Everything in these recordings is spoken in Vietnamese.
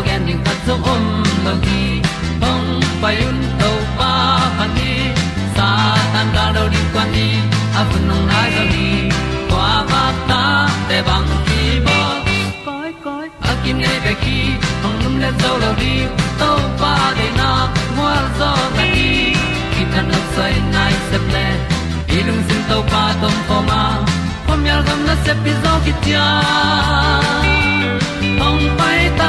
tu pi zo gen ding zo om lo gi hong pai un to pa pa ni sa tan da do di kwan ni a bu nong nai zo ni kwa ba ta te bang ki bo koi koi a kim nei be ki hong lum le zo lo di to pa de na mo zo ta ni ki tan nok sai nai se ple ilung sin to pa tom ko ma. Pom yal gam na se pi zo ki tia hong pai ta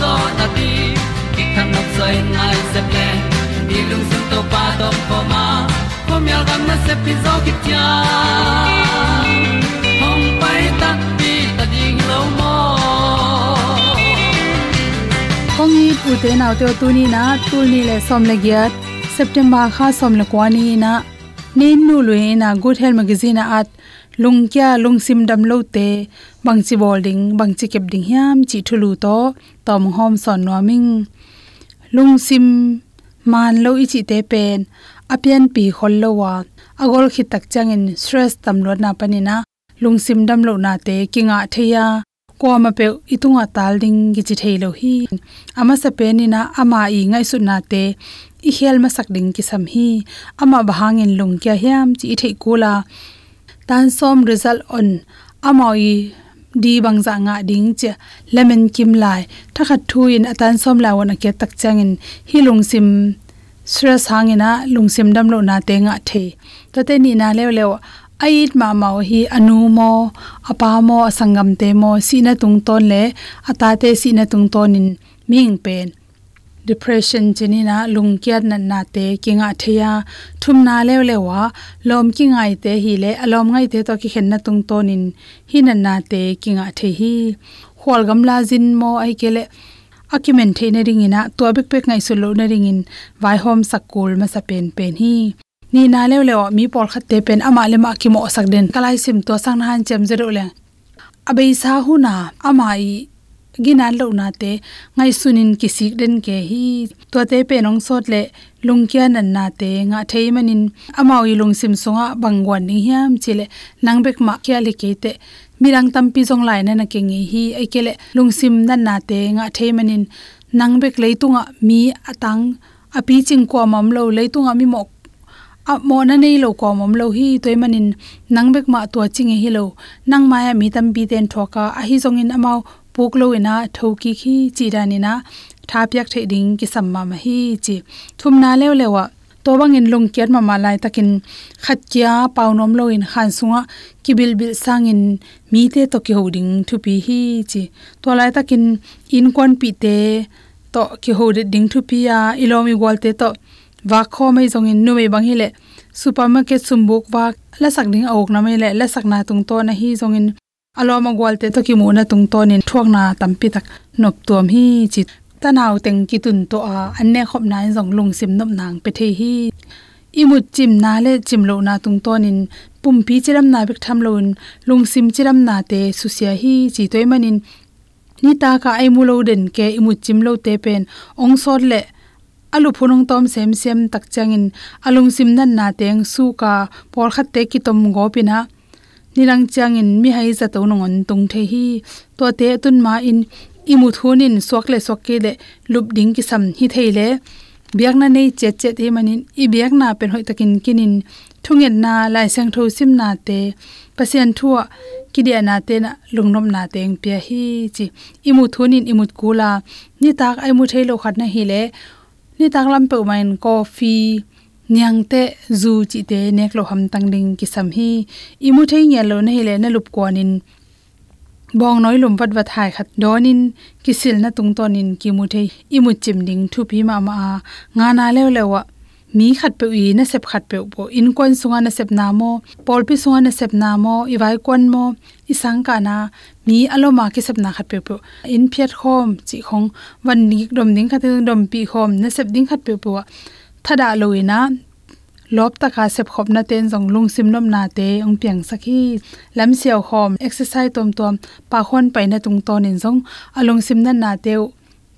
zo na ti ki kan nok sai nai se ple ni lung sun to pa to pa ma. Ko myal gam na se pi zo ki tia hom pai ta ti ta ding lo mo kong ni pu te na te tu ni na tu ni le som le gya september kha som le kwani na nin nu lu na good health magazine at lung kya lung sim dam lo te, bang chi bolding bang chi kep ding hiam, chi thulu to, tom hom son no ming. Lung sim man lo ichi te pen apian pi khol lo wa. Agol khi tak changin stress tam lo na panina lung sim dam lo na te kinga theya ko ma pe itunga tal ding gi chi theilo hi. Ama sa pe ni na ama i ngai su na te, i hel ma sak ding ki sam hi. Ama bahangin lung kya hiam, chi thei kula tan som result on. Amoi, di bang za nga ding che lemon kim lai. Thakhat thu in atan som la wona ke tak changin hi lung sim stress hangina lung sim dam lo na te nga the. To te ni na lew lew ait ma mau hi anu mo apa mo asangam te mo sina tung ton le ata te sina tung ton in. Ming pen depression chinina lungkiat na na te kinga theya thum na lew lewa lom ki ngai te hi le alom ngai te to ki khen na tung tonin hi na na te kinga the hi hol gamla jin mo ai kele akimen the na ringina to bik pek ngai sulo na ringin vai hom sakul ma sa pen pen hi ni na lew lew mi por khat te pen ama le ma ki mo sak den kalai sim to sang han chem zero le abei sa hu na amai ginan lo na te ngai sunin kisik den ke hi to te pe nong sot le lungkya nan na te nga thei manin amawi lungsim songa bangwan ni hiam chile nangbek ma kya le ke te mirang tampi jong lai na na ke ngi hi ai kele lungsim nan na te nga thei manin nangbek leitunga mi atang, api ching ko mam lo leitunga mi mok, a mo na nei lo ko mom lo hi toy manin nangbek ma to ching hi lo, nang maya mi tam bi ten thoka a hi jong in amao puk lo ina thoki khi chi rani na tha pyak the ding ki samma ma hi chi. Thum na lew lewa to bang in lung kiat ma malai takin khat kya paunom lo in khan sunga ki bil bil sang in mi te to ki hoding thu pi hi chi. To lai takin in kon pi te to ki hode ding thu pi ya, ilomi gol te to wa kho mai jong in nu mai bang hi le supermarket sumbuk wa la sak ding awk na mai le, la sak na tung to na hi jong in aloma gwalte to ki mu na tung to nin thuak na tampi tak nop tuam hi chi. Tanaw teng ki tun to a anne khop na jong lung sim nom nang pe the hi. Imut chim na le chim lo na tung to nin pum pi chiram na bik tham lon lung sim chiram na te susia hi chi toy manin. Ni ta ka ai mu lo den ke imut chim lo te pen. Ong sor le. Alu phunong tom sem sem tak changin. Alung sim nan na teng su ka por khat te ki tom go pina nilang chang in mi hai za to nongon tung the hi. To te tun ma in, imu thunin swak le swak ke le lup ding ki sam hi theile biak na nei che che te manin, i biak na pen hoi takin kinin. Thungen na lai sang tho sim na te. Pasien thua ki dia na te na lungnom na teng pia hi chi. Imu thunin imut kula. Ni tak ai mu thailo khat na hi le. Ni tak lam pe main coffee nyang te zu chi te nek lo ham tang ding ki sam hi. Imu thei nge lo nei le na lup kwanin bong noi lum wat wat hai khat donin kisil na tung tonin ki mu thei. Imu chim ding thu pi ma ma nga na le le wa mi khat pe wi na sep khat pe bo in kon sunga na sep na mo. Pol pi sunga na sep na mo. I vai kon mo. I sang ka na. Mi alo ma ki sep na khat pe po. In phiat khom, chi khong. Wan ni dom ding khat dom pi khom. Na sep ding khat pe po thada loina lop taka sep khop na ten jong lung sim nom na te, ong piang sakhi lam siaw khom, exercise tom tom, pa khon pai na tung ton in jong alung sim na na te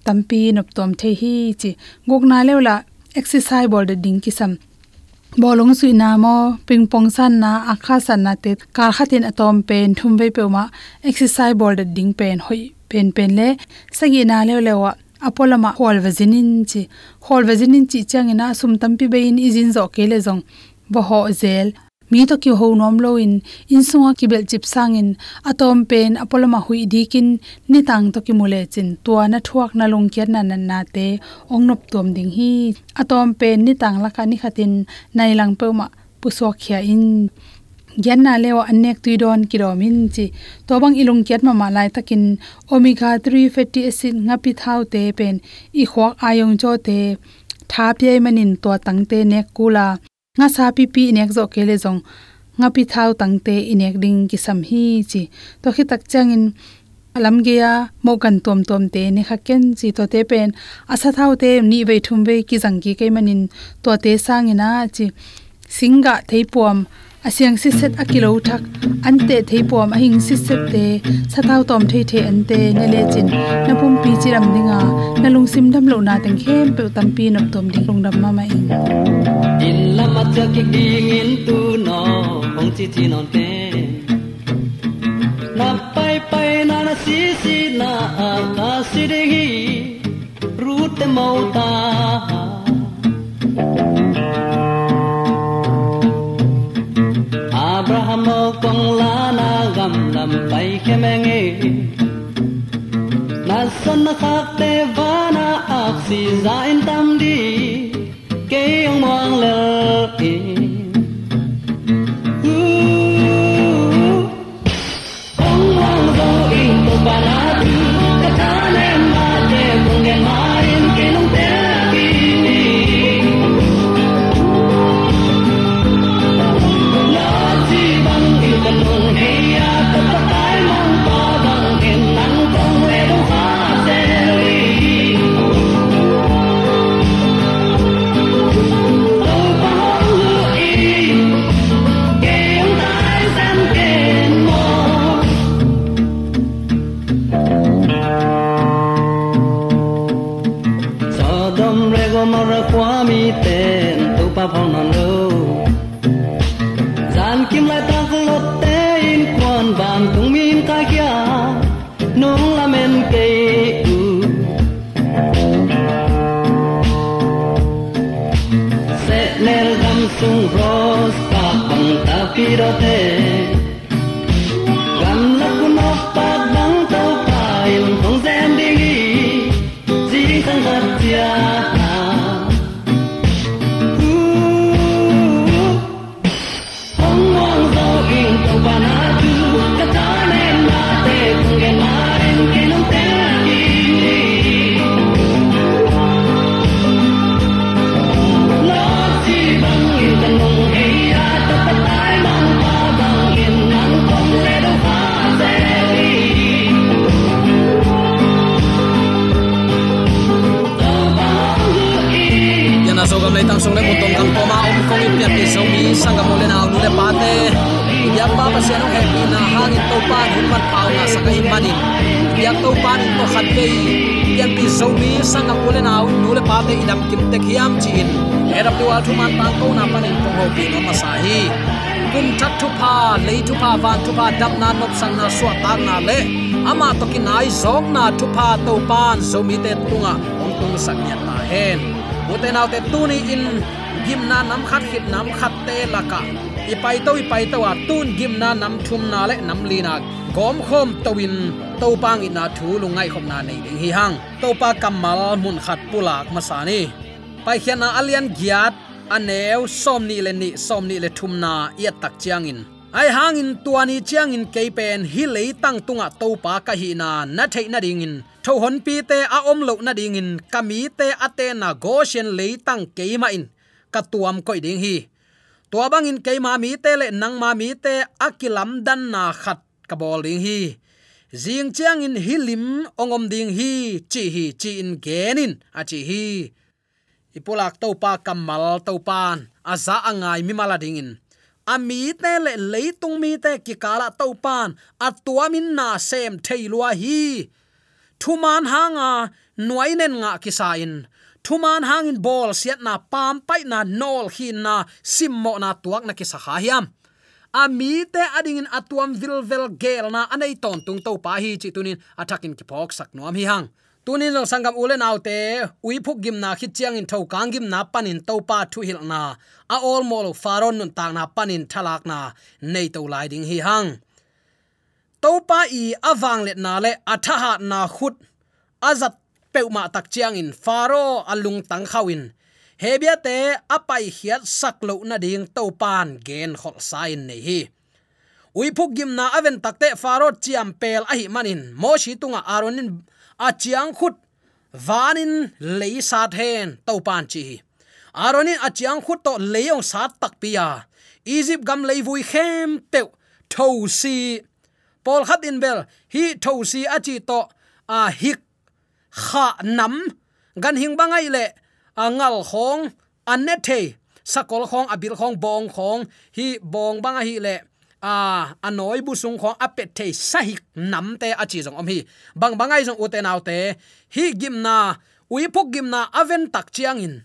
tampi nop tom the hi chi. Gok na lewla exercise bol de ding ki sam. Bolong sui na mo, ping pong san na, akha san na te, kar khatin atom pen, thum ve pe ma, exercise bol de ding pen, hoi, pen pen le. Sagi na lew lewa apolama hol vazinin chi hol vazinin chi changena sum tampi bein izin zo kele zong. Bo ho zel. Mi to ki ho nom lo in in sunga ki bel chip sangin atom pen apolama hui dikin ni tang to ki mule chin. Tua na thuak na long kiat na nan na te, ong nop tom ding hi. Atom pen ni tang la ka ni khatin nai lang pe ma pusok khia in. Gyan na lewa anek tuidon kiromin chi to bang ilung kiat ma malai takin omega 3 fatty acid nga pi thau te pen i khwak ayong cho te tha pe manin to tang te nek kula nga sa pi pi nek zo kele jong nga pi thau tang te inek ding ki sam hi chi to khi tak changin alam ge ya mo kan tom tom te ne kha ken chi to te pen asa thau te ni ve thum ve ki jang ki ke manin to te sangina chi singa theipuam asiang si set akilo thak ante thei pom ahing si set te. Sathau tom thei the ante ne le chin. Na pum pi chiram dinga. Na lung sim dam lo na teng khem pe tam pi nop tom ding lung dam ma ma in in lama cha ki ding in tu no, hong chi chi non te. Na pai pai na na si si na, ka si de hi ru te mau ta. Na san na khak te va na za in tam amara kwami te le tam sung le một tong kang poma om kong i piat so mi sang gam le na nu le pa te ya pa pa sian he happy na hang in to pa hun mat pau na sa kai manin ya to pa in to khat pe pian pi so mi sang gam le na nu le pa idam kim te khiam chin era pi wa thu man tang ko na pa nin ko ho pi no ma sa hi. Kum chat thu pa le thu pa van thu pa dam na nop sang na swa ta na le ama to ki nai zok na thu pa to pan so mi te tunga ong tung sak nyat na hen uten autte tuni in gimna nam khat khit nam khat te laka ipai to ipai to a tun gimna nam thum na le nam lina gom khom towin to pang ina thu lungai khom na nei ding hi hang. To pa kamal mun khat pulak masani pai khiana alian giat, anew som ni le ni, som ni le thum na ya tak chiang in ai hang in tuani chiang in keipen hi lei tang tunga to pa ka hi na na thei na ding in tho hon pi te a om lo na ding in kami te ate na go shen lei tang keima in. Ka tuam koi ding hi. Tua bang in keima mi te le nang ma mi te akilam dan na khat ka bol ding hi. Zing chiang in hilim ongom ding hi. Chi hi chi in genin. A chi hi. Ipulak to pa kamal to pan aza angai mi mala ding in ami te le leitung mi te ki kala to pan. Atuamin na sem theilua hi. Thuman hanga nuainen nga kisain thuman hangin bol siat na pam pai na nol hin na simmo na tuak na kisakha hiam. Ami te adingin atuam vilvel gel na anei ton tung to pa hi chi tunin. Atakin ki phok sak nuam hi hang tunin long sangam ulen autte ui phuk gim na khit chiang in thau kang gim na panin to pa thu hil na. A all mol faron nun tang na panin thalak na. Nei to lai ding hi hang. To pa i awang let na le athaha na khut. Azat peuma tak chiang in faro alung tang khawin. Hebia te apai hiat saklo na ding to pan gen khol sain nei hi. Ui gimna na aven takte faro chiam pel a hi manin. Mo shi tunga aronin a chiang khut vanin lei sat hen to pan chi aronin a chiang khut to leong sat tak pia egypt gam lei vui khem pe tho si. Pol khat in bel, hi tho si a chi to a hik kha nam. Gan hing bangai le angal khong anet the sakol khong abil khong, bong khong, hi bong banga hi le À, à à a anoi bu sung kho apet the sahik nam te chi jong om hi. Bang bangai jong uten autte hi gimna ui phok gimna aven tak chiang in.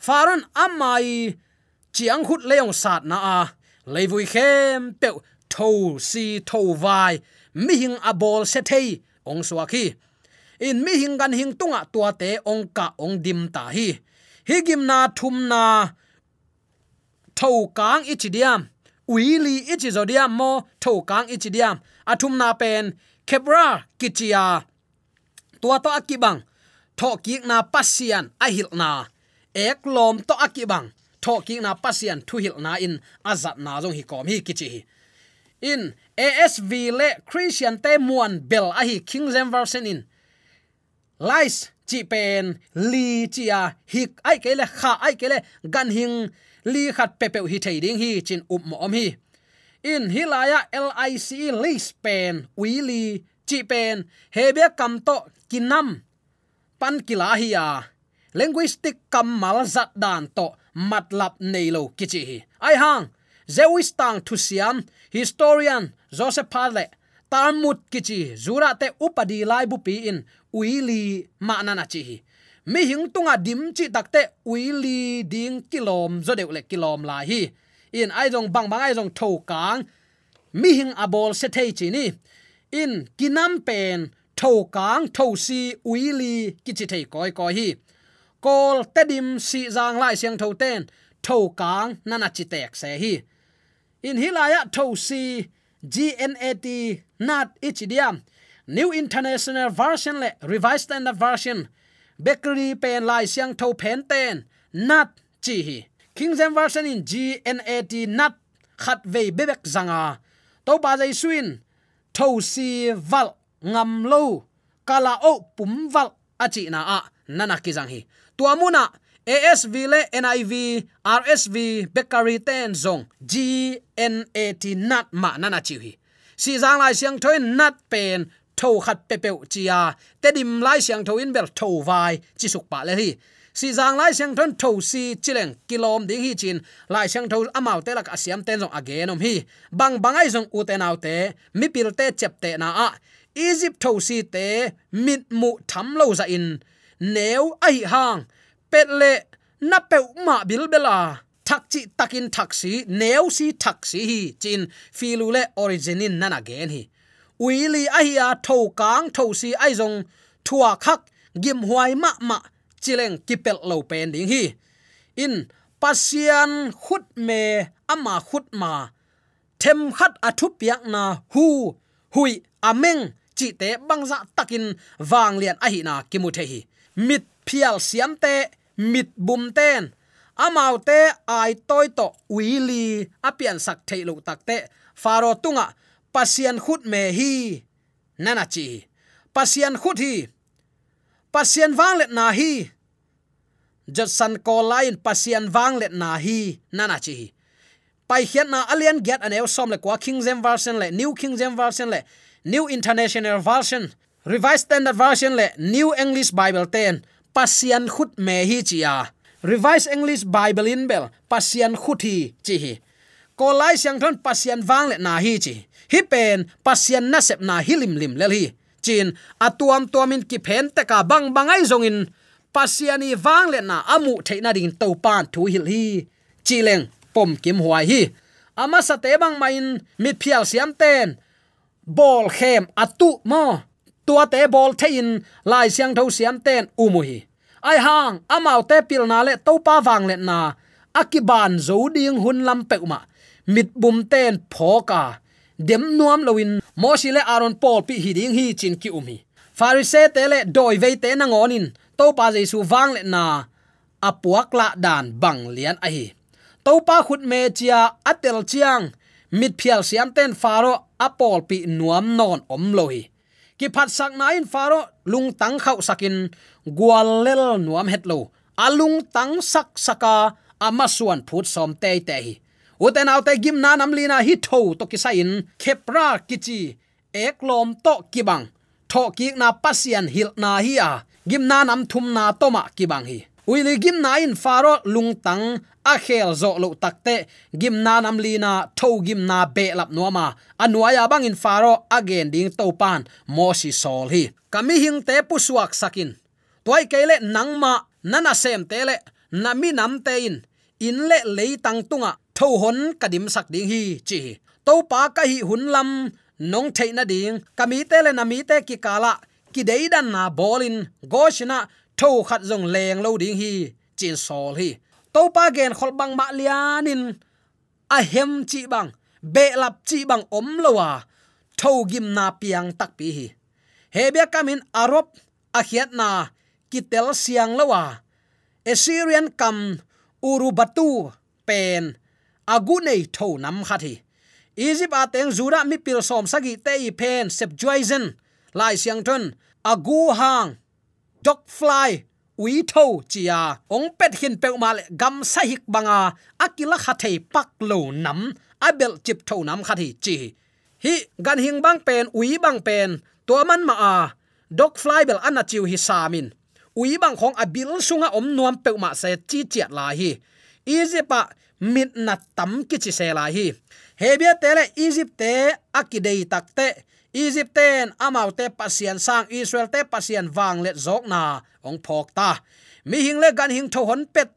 Faron amai chiang khut leong sat na a. Leivui khem pe tho si tho vai, mi hing a bol se thei ong suaki in mi hing gan hing tunga tua te ong ka ong dim ta hi. Hi gimna thum na tho kang ichidiam uili ichi zodiam mo tho kang ichidiam athum na pen kebra kichia. Tua to akibang tho ki na pasian ahil na. Ek lom to akibang tho ki na pasian thu hil na in azat na jong hi kom hi kichi hi. In asv le christian te muan bel ahi king zem version in. Lies chi pen, li chia à, hik, ai kele kha, ai kele gan hing. Li khat pe pe hi thei ding hi chin up mo om hi. In hilaya lic lis pen wi li chi pen hebia kam to kinam pan kila hi ya linguistic kam mal zat dan to matlab nei lo kichi hi. Ai hang? Zeus tang thu siam, historian joseph pale talmud kichi zura te upadi lai bu pi in uili ma na na chi mi hing tunga dim chi takte uili ding kilom zo de le kilom la hi. In ai jong bang bang ai jong tho kang mi hing abol se thei chi ni. In kinam pen tho kang tho si uili ki chi thei koi koi hi. Kol tedim si jang lai siang tho ten tho kang nana chi tek se hi. In hilaya tho si gnat ichidiam new international version le revised standard version. Bakery pen lai siang tho pen ten nat chi hi king james version in gnat nat khat ve bebek zanga à. to ba jai suin tho si val ngam lo kala o pum val achi na a nana ki jang hi tua muna ASV le NIV RSV Bakery ten zong GNAT nat ma nana chi hi si jang lai siang thoi nat pen tho khat pe pe chia te dim lai siang tho in bel tho vai, chi suk pa le hi. Si zang lai siang thon tho si chileng kilom ding hi chin. Lai siang tho amau te lak asiam ten jong again om hi. Bang bangai jong u te nau te, mi pil te chep te na a. Egypt tho si te, mit mu tham lo za in. Neu ai hang, pet le na pe ma bil bela thak chi takin thak si, neu si thak si hi chin. Filu le originin nana gen hi uili ahia à, tho kang tho si aizong thua khak gim huai ma ma chileng kipel lo pen ding hi. In pasian khut me ama khut ma them khat athu à piak na hu, hui à ameng chi te bangza dạ takin wang lian ahi na kimuthe hi mit phial siam te mit bum ten amau te ai toy to uili apian sak theilu takte faro tunga pasian khut me hi, nana chi. Pasian khut hi, pasian wang let na hi. Jat san ko lain pasian wang let na hi, nana chi. Pai hian na alien get an el som le kwa king james version le, new king james version le, new international version, revised standard version le, new english bible 10 pasian khut me hi chia revised english bible in bel, pasian khut hi chi hi. Ko lai siang thon pasian wang le na hi chi hi pen pasian na sep na hilim lim lel hi. Chin, atuam tuamin ki phen te ka bang bangai zongin. Pasiani wang le na amu theina ding to pan thu hil hi. Chileng, pom kim huai hi. Ama sa te bang main, mit phial siam ten. Bol khem atu mo. Tua te bol thein, lai siang tho siam ten umu hi. Ai hang amau te pil na le to pa wang le na. Akiban zo ding hun lam pe ma mit bum ten phoka dem nuam loin mo le aron Paul pi hi ding hi chin ki umi farise te le doi ve te na ngonin to pa jesu wang le na apuak la dan bang lian a hi. To pa khut me chia atel chiang. Mit phial siam ten faro apol pi nuam non om loi ki phat sak na in faro lung tang khau sakin. Gwal lel nuam het lo. Alung tang sak saka ama suan phut som te te hi uten autte gim na nam lina hi tho to ki sain, khepra kichi, ek lom to kibang tho ki na pasian hil na hi a. Gim na nam thum na to ma kibang hi. Uili gim na in faro lung tang a khel zo lo takte gim na nam lina, tho gim na be lap nuama anuaya bang in faro, again ding to pan, mo si sol hi. Kami hing te pu suak sakin toy kele nangma nana sem tele nami nam te in. In le leitang tunga tho hon kadim sak ding hi chi to pa ka hi hun lam nong theina ding kami te le nami te ki kala ki deidan na bolin goshna tho khat jong leng lo ding hi chin sol hi to pa gen khol bang ma lianin a hem chi bang be lap chi bang om lowa à. tho gim na piang tak pi hi hebia kamin arop a khiat na kitel siang lowa à. assyrian kam urubatu pen agunei tho nam khathi egypt a zura mi pil som sagi te i pen sep joisen lai siang ton agu hang dog fly, ui tho chia, ong pet hin pe ma le gam sa hik banga, akila khathei pak lo nam. Abel chip tho nam khathi chi. Hi, gan hing bang pen, ui bang pen to man ma a dog fly bel ana chiu hi samin ui bang khong abil sunga om nuam pe ma se chi chiat la hi. Egypt mit na tam ki chi se la hi. Hebia tele egypt te akidei takte. Egypt ten amau te Pasien sang israel te Pasien wang let zok na. Ong phok ta. Mi hing le gan hing tho hon pet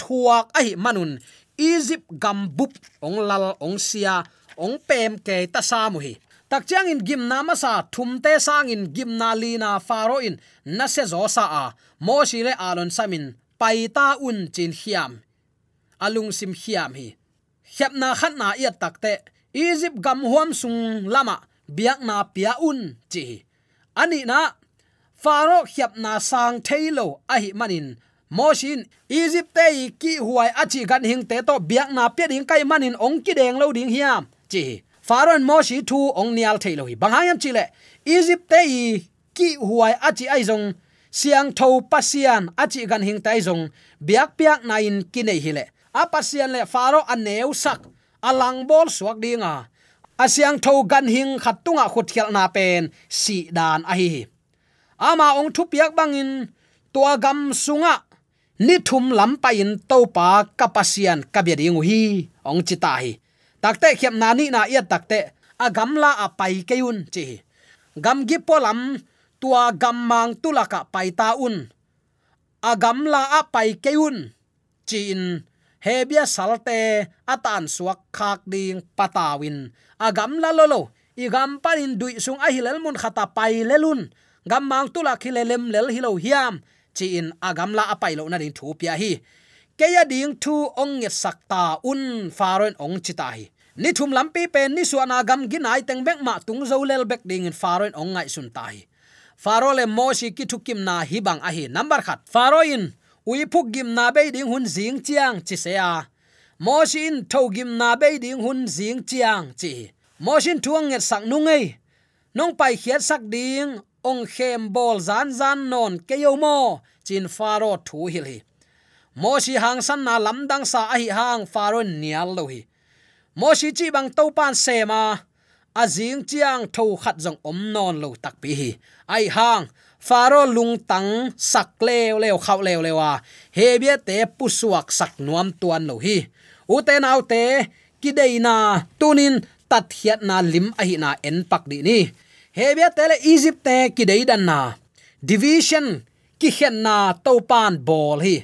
thuak ai manun. Egypt gambup ong lal, ong sia, ong pem ke ta sa mu hi. Tak chang in gim na ma sa, thum te sang in gim na li na faro in na se zo sa a. Mo si le alon samin pai ta un chin hiam alung sim hiam hi. Khep na khat na ya takte egypt gam huam sung lama, biak na pia un chi ani na, faro khep na sang thailo a hi manin. Moshin egypt te ki huai achi gan hing te to biak na pia ding kai manin ong ki deng lo ding hiam chi faron moshi thu ong nial thailo hi. Banghayam chile egypt te ki huai achi aizong siang tho pasian achi gan hing tai zong. Biak piak na in ki nei hi le a pasian le faro aneu sak. Alang bol suak dinga asyang tho gan hing khatunga khut khial na pen si dan a hi ama ong thu piak bangin tua gam sunga. Ni thum lam pa in to pa kapasian kabia ding hi. Ong chita hi. Takte khem na ni na ya takte a gam la a pai keun chi gam gi polam tua gam mang tulaka pai ta un. A gam la a pai keun chin hebia salte, atan suak khak ding patawin. Agam la lolo i gam panin dui sung a hilal mun khata pai lelun gam mang tula khilelem lel hilo hiam. Chi in agam la apai lo na ding thu pia hi. Keya ding thu ong nge sakta un faron ong chita hi. Ni thum lampi pen ni suana gam ginai teng bek ma tung zo lel bek ding in faron ong ngai sun tai faro le moshi ki thukim na hi bang a hi. Number khat. Faro in ui phuk gim na be ding hun zing chiang chi se a. Xin tho gim na be ding hun zing chiang chi. Xin thuang nget sak nu ngei. Nong pai khiat sak ding, ong khem bol zan zan non ke yo mo, chin faro thu hil hi moshi hang san na lam dang sa a hi hang faro nial lo hi. Moshi chi bang to pan se ma, a jing chiang tho khat jong om non lo tak pi hi. Ai hang faro lung tang sak leo leo khaw leo lewa he bia te pusuak sak nuam tuan lo hi. Uten te nau te, ki tunin tat hiat na lim a hi na en pak di ni. Hebia te le egypt te ki dan na. Division ki hen na topan bol hi.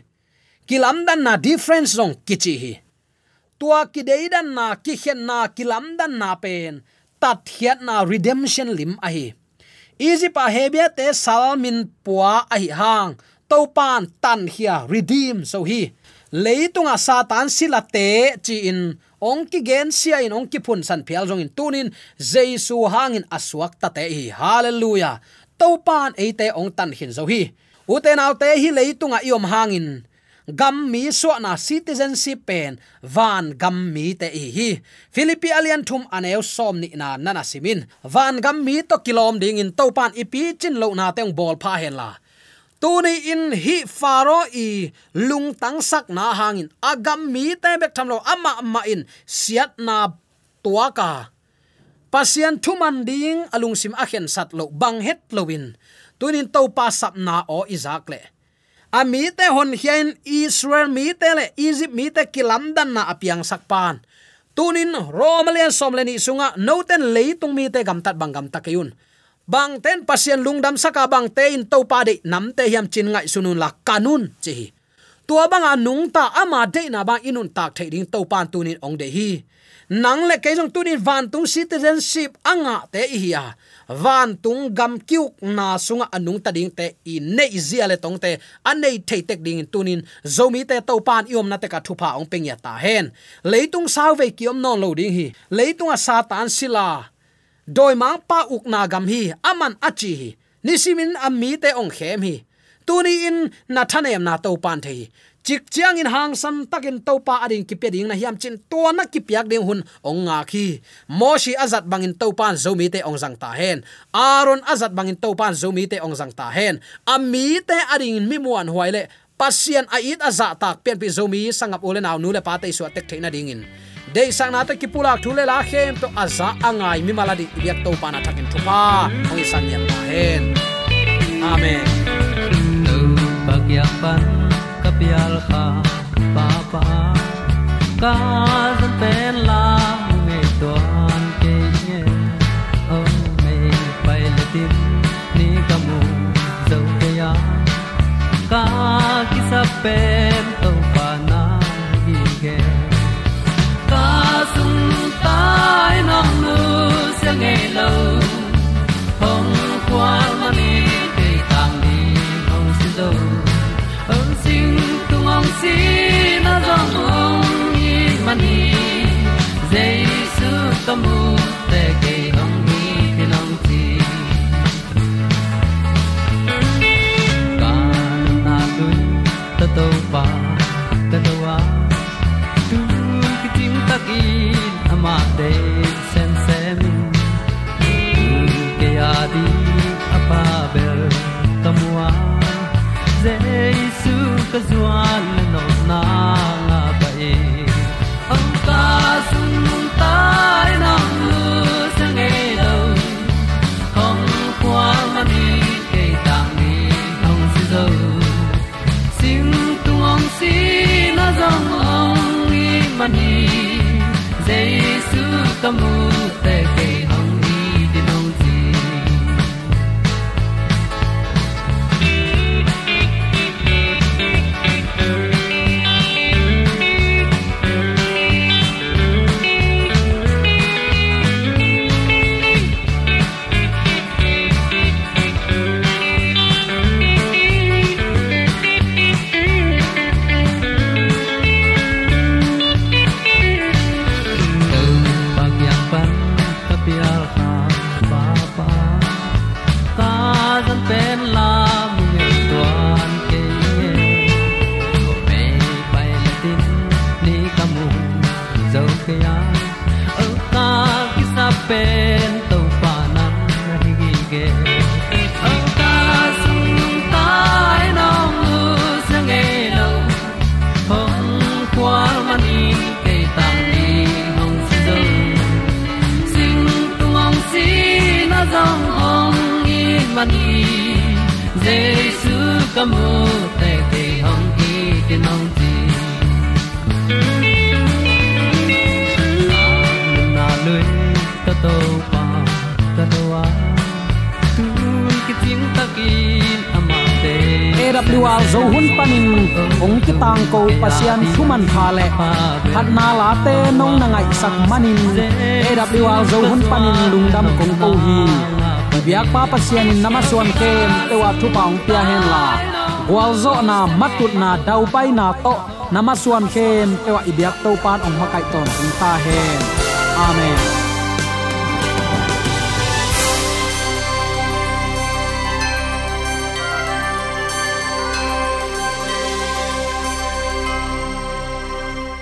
Kilam dan na difference zong kichi hi. Tua ki dan na, ki hen na kilam dan na pen, tat hiat na redemption lim a hi easy pa hebia te salmin puwa a hi hang. To pan tan hia redeem so hi leitunga satan sila te chi in ong ki gen sia in ong ki phun san phial jong in tunin jesu hangin aswak ta te hi. Hallelujah. To pan e te ong tan hin zo hi uten autte hi leitunga iom hangin gam mi so na citizenship pen, van gam mi te hi hi. Philippi alian thum aneu som ni na nana simin. Van gam mi to kilom ding in to pan ipi chin lo na teng bol pha hen la. Tu ni in hi faro i lung tang sak na hangin agam mi te bek tham lo ama ama in. Siat na tua ka. Pasian thuman ding alung sim a khen sat lo bang het lowin tunin to pa sap na o izak le ami te hon hian israel, mi te le egypt, mi te kilam dan na apiang sakpan tunin romalian somleni sunga noten leitung mi te gamtat tat takayun bang ten pasien lungdam saka bang te in to pa de, nam te hiam chin ngai sunun la kanun, chi tua bang anung ta ama de na bang inun tak thei ding to pan tunin ong de hi nang le ke jong tunin van tung citizenship anga te hi à. ya van tung gam kyuk na sunga anung ta ding te i ne zia le tong te anei thei tek ding tunin zomi te to pan iom na te ka thupa ong peng ya ta hen. Leitung sau ve kiom non lo ding hi. Leitung a satan sila doi mang pa uk na gam hi aman achi hi. Nisimin ammi te ong khem hi. Tuni in na thanem na to pan thei chik chiang in hang san takin topa ading ki peding na hiam chin to na ki piak ding hun ong nga khi. Moshi azat bangin topan zomi te ong zang ta hen. Aron azat bangin topan zomi te ong zang ta hen. Ami te ading mi muan huaile pasian ait aza tak pen pi zomi sangap ole naw nu le pa te su tek theina dingin de sang na te ki pulak thule la khem to aza angai mi maladi biak to pan na thakin thupa ong sang yan ta hen. Amen. To bak yak pan pial kha pa pa ka zan pen la nge tuan ke nye on oh, me pai le ti ni ka mu zo te ya. Ka ki sa pen to pa na ni ge. Ka sum ta nong nu se nge lo mu te ke hong ni ki long ti kan na lu ta to pa ta to wa tu ki tim ta ki ama de sen se mi ke ya di apa bel tomu kamua Jesu ka zuan Jesu ka mani Giêsu ca te te hong i ke nong ti na lui ta to pa ta lo wa tu ki ting ta kin ama te AWR zo hun panin ong ki tang ko pasian thuman pha le khat na la te nong na ngai sak manin AWR zo hun panin lungdam kong ko hi biak pa pasian in namasuan kem tewa thu paung pia hen la gwal zo na matut na dau pai na to namasuan kem tewa ibiak to pan ong makai ton ta hen amen